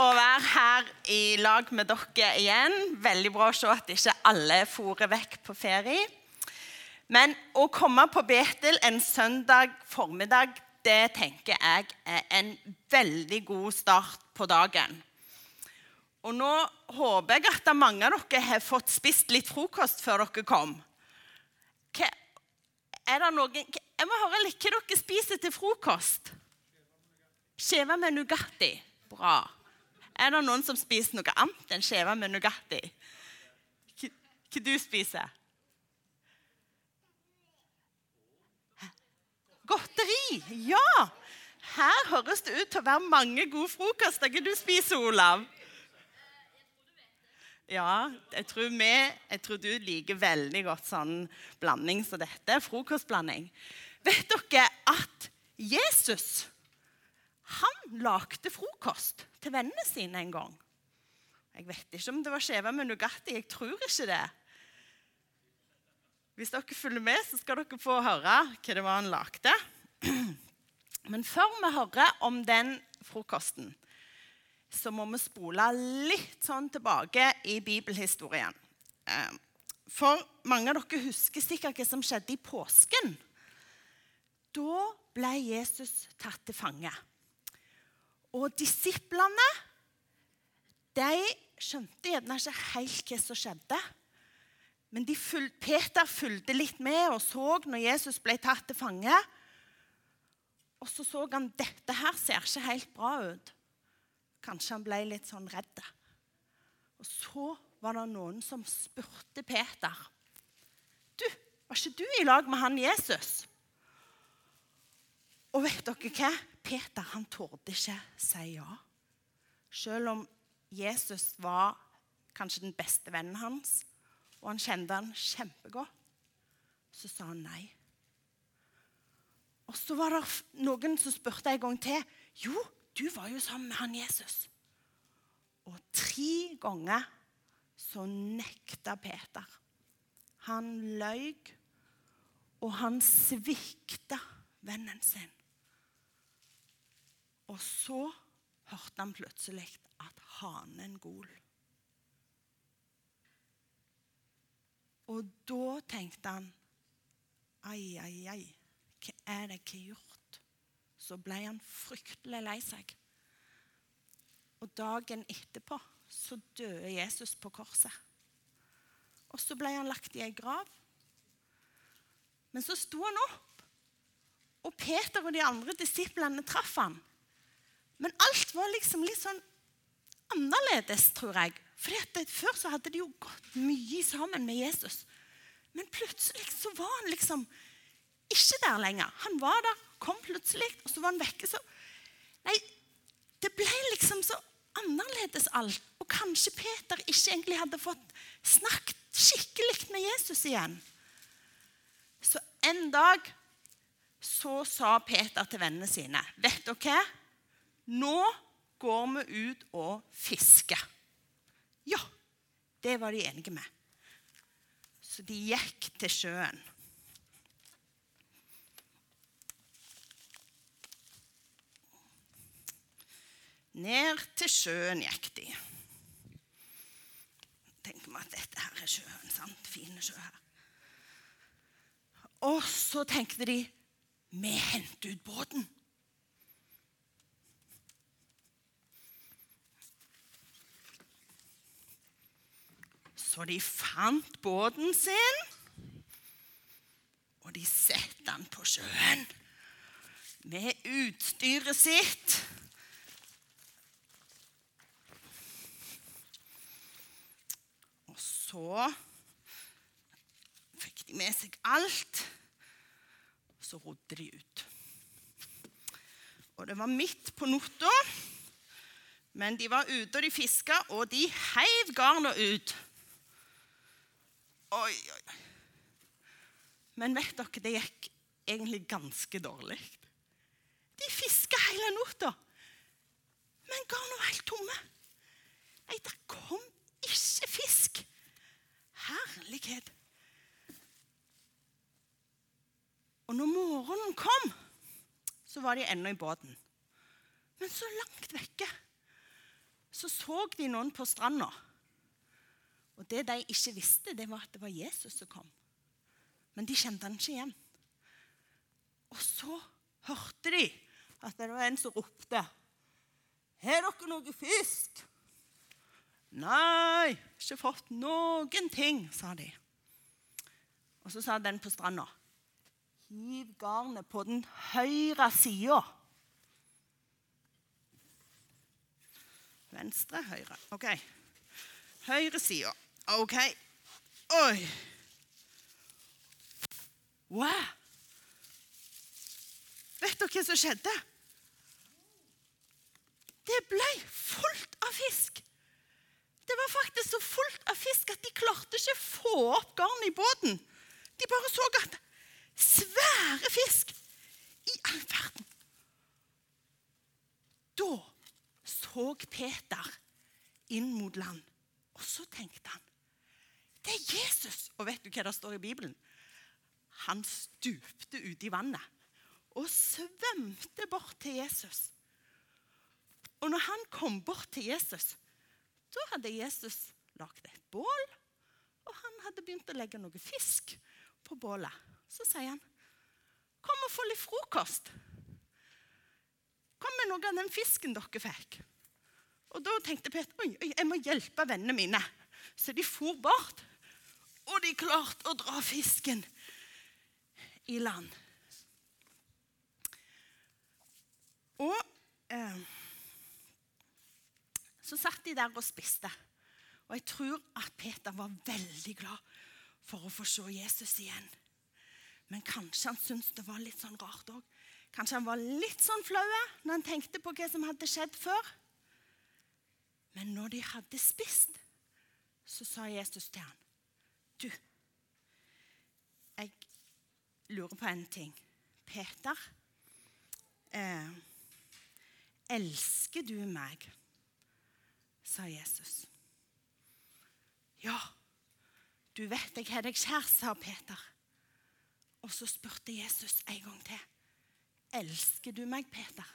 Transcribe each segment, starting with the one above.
å være her i lag med dere igjen. Veldig bra å se at ikke alle forer vekk på ferie. Men å komme på Betel en søndag formiddag, det tenker jeg er en veldig god start på dagen. Og nå håper jeg at mange av dere har fått spist litt frokost før dere kom. Hva, er det noen, jeg må høre litt hva dere spiser til frokost. Skjeva med Nugatti. Bra. Er det noen som spiser noe annet enn skjeva med Nugatti? Hva, du spiser Godteri. Ja! Her høres det ut til å være mange gode frokoster. Hva du spiser Olav? Ja, jeg tror, vi, jeg tror du liker veldig godt sånn blanding som dette. Frokostblanding. Vet dere at Jesus han lagde frokost til vennene sine en gang? Jeg vet ikke om det var skjeva med Nugatti. Jeg tror ikke det. Hvis dere følger med, så skal dere få høre hva det var han lagde. Men før vi hører om den frokosten, så må vi spole litt sånn tilbake i bibelhistorien. Eh, for mange av dere husker sikkert hva som skjedde i påsken. Da ble Jesus tatt til fange. Og disiplene de skjønte gjerne ikke helt hva som skjedde. Men full, Peter fulgte litt med og så når Jesus ble tatt til fange. Og så så han dette her ser ikke helt bra ut. Kanskje han ble litt sånn redd. Og så var det noen som spurte Peter. Du, var ikke du i lag med han Jesus? Og vet dere hva? Peter han torde ikke si ja. Selv om Jesus var kanskje den beste vennen hans, og han kjente han kjempegodt, så sa han nei. Og så var det noen som spurte en gang til. Jo, du var jo sammen med han Jesus. Og tre ganger så nekta Peter. Han løy, og han svikta vennen sin. Og så hørte han plutselig at hanen gol. Og da tenkte han Ai, ai, ai, hva er det jeg har gjort? Så ble han fryktelig lei seg. Og dagen etterpå så døde Jesus på korset. Og så ble han lagt i ei grav. Men så sto han opp, og Peter og de andre disiplene traff han. Men alt var liksom litt sånn annerledes, tror jeg. Fordi Før så hadde de jo gått mye sammen med Jesus. Men plutselig så var han liksom ikke der lenger. Han var der, kom plutselig, og så var han vekke. Så Nei, det ble liksom så annerledes alt. Og kanskje Peter ikke egentlig hadde fått snakket skikkelig med Jesus igjen. Så en dag så sa Peter til vennene sine Vet dere hva? Nå går vi ut og fisker. Ja, det var de enige med. Så de gikk til sjøen. Ned til sjøen gikk de. Tenker vi at dette her er sjøen. sant? Fine sjø her. Og så tenkte de vi henter ut båten. Så de fant båten sin, og de satte den på sjøen med utstyret sitt. Og så fikk de med seg alt. Og så rodde de ut. Og det var midt på natta, men de var ute og de fiska, og de heiv garna ut. Oi, oi. Men vet dere, det gikk egentlig ganske dårlig. De fiska hele natta, men ga nå helt tomme. Nei, det kom ikke fisk. Herlighet. Og når morgenen kom, så var de ennå i båten. Men så langt vekke så så de noen på stranda. Og det de ikke visste, det var at det var Jesus som kom. Men de kjente han ikke igjen. Og så hørte de at det var en som ropte. Har dere noe fisk? Nei, ikke fått noen ting, sa de. Og så sa den på stranda. Hiv garnet på den høyre sida. Venstre, høyre. OK. Høyre sida. OK. Oi. Wow. Vet dere hva som skjedde? Det ble fullt av fisk. Det var faktisk så fullt av fisk at de klarte ikke å få opp garnet i båten. De bare så at Svære fisk! I all verden! Da så Peter inn mot land, og så tenkte han Det er Jesus! Og vet du hva det står i Bibelen? Han stupte ut i vannet og svømte bort til Jesus. Og når han kom bort til Jesus, da hadde Jesus lagd et bål, og han hadde begynt å legge noe fisk på bålet. Så sier han, 'Kom og få litt frokost.' 'Kom med noe av den fisken dere fikk.' Og Da tenkte Peter oi, oi, jeg må hjelpe vennene mine. Så de for bort, og de klarte å dra fisken i land. Og eh, så satt de der og spiste. Og jeg tror at Peter var veldig glad for å få se Jesus igjen. Men kanskje han syntes det var litt sånn rart òg. Kanskje han var litt sånn flau når han tenkte på hva som hadde skjedd før. Men når de hadde spist, så sa Jesus til han, 'Du, jeg lurer på en ting. Peter, eh, elsker du meg?' sa Jesus. 'Ja, du vet jeg har deg kjær', sa Peter. Og så spurte Jesus en gang til. 'Elsker du meg, Peter?'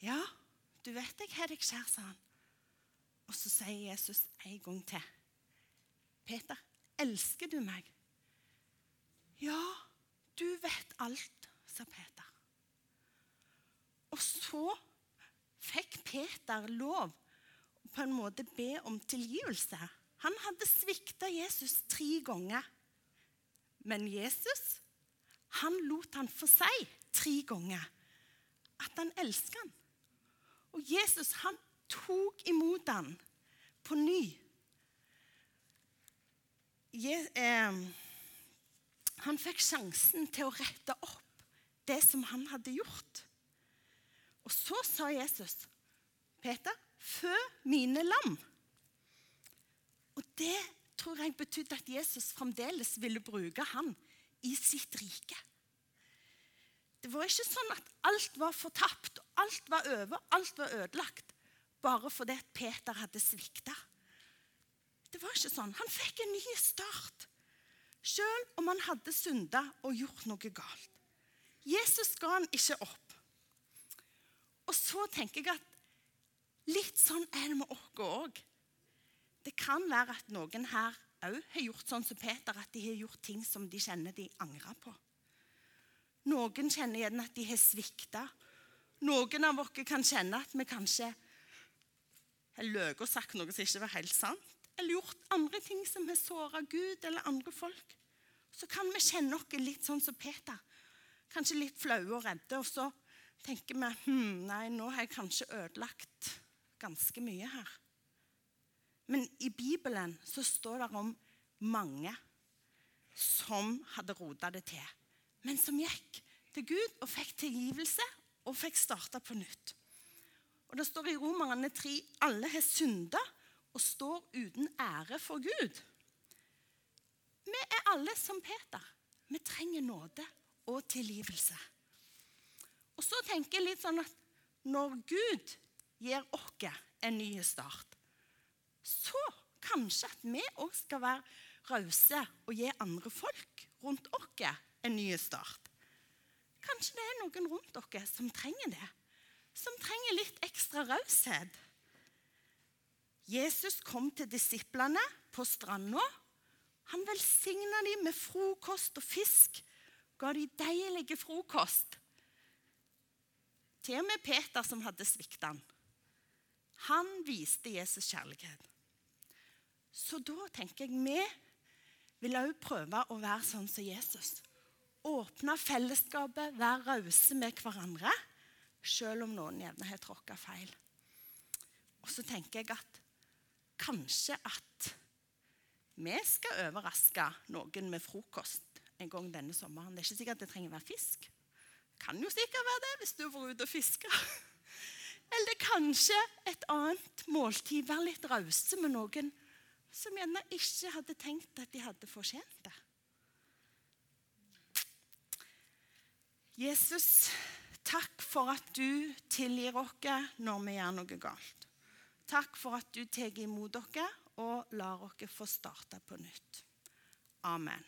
'Ja, du vet jeg har deg kjær', sa han. Og så sier Jesus en gang til. 'Peter, elsker du meg?' 'Ja, du vet alt', sa Peter. Og så fikk Peter lov på en måte be om tilgivelse. Han hadde svikta Jesus tre ganger. Men Jesus han lot han få si tre ganger at han elsker han. Og Jesus han tok imot han på ny. Eh, han fikk sjansen til å rette opp det som han hadde gjort. Og så sa Jesus, 'Peter, fø mine lam.' Og det tror jeg betydde at Jesus fremdeles ville bruke han i sitt rike. Det var ikke sånn at alt var fortapt, alt var over, alt var ødelagt bare fordi Peter hadde svikta. Det var ikke sånn. Han fikk en ny start, selv om han hadde synda og gjort noe galt. Jesus ga han ikke opp. Og så tenker jeg at litt sånn er det med oss òg. Det kan være at noen her òg har gjort sånn som Peter, at de har gjort ting som de kjenner de angrer på. Noen kjenner igjen at de har svikta. Noen av oss kan kjenne at vi kanskje har løyet og sagt noe som ikke var helt sant. Eller gjort andre ting som har såra Gud eller andre folk. Så kan vi kjenne oss litt sånn som Peter. Kanskje litt flaue og redde. Og så tenker vi hm, nei, nå har jeg kanskje ødelagt ganske mye her. Men i Bibelen så står det om mange som hadde rota det til, men som gikk til Gud og fikk tilgivelse og fikk starta på nytt. Og Det står i Romerne 3 alle har synda og står uten ære for Gud. Vi er alle som Peter. Vi trenger nåde og tilgivelse. Og så tenker jeg litt sånn at når Gud gir oss en ny start, så kanskje at vi òg skal være rause og gi andre folk rundt oss en ny start. Kanskje det er noen rundt dere som trenger det. Som trenger litt ekstra raushet. Jesus kom til disiplene på stranda. Han velsigna dem med frokost og fisk. Ga de deilig frokost. Til og med Peter, som hadde svikta han. Han viste Jesus kjærlighet. Så da tenker jeg vi vil òg prøve å være sånn som Jesus. Åpne fellesskapet, være rause med hverandre, selv om noen gjerne har tråkka feil. Og så tenker jeg at kanskje at vi skal overraske noen med frokost en gang denne sommeren. Det er ikke sikkert det trenger å være fisk. Kan jo sikkert være det hvis du går ut og fisker. Eller kanskje et annet måltid. Være litt rause med noen som gjerne ikke hadde tenkt at de hadde fortjent det. Jesus, takk for at du tilgir oss når vi gjør noe galt. Takk for at du tar imot dere og lar dere få starte på nytt. Amen.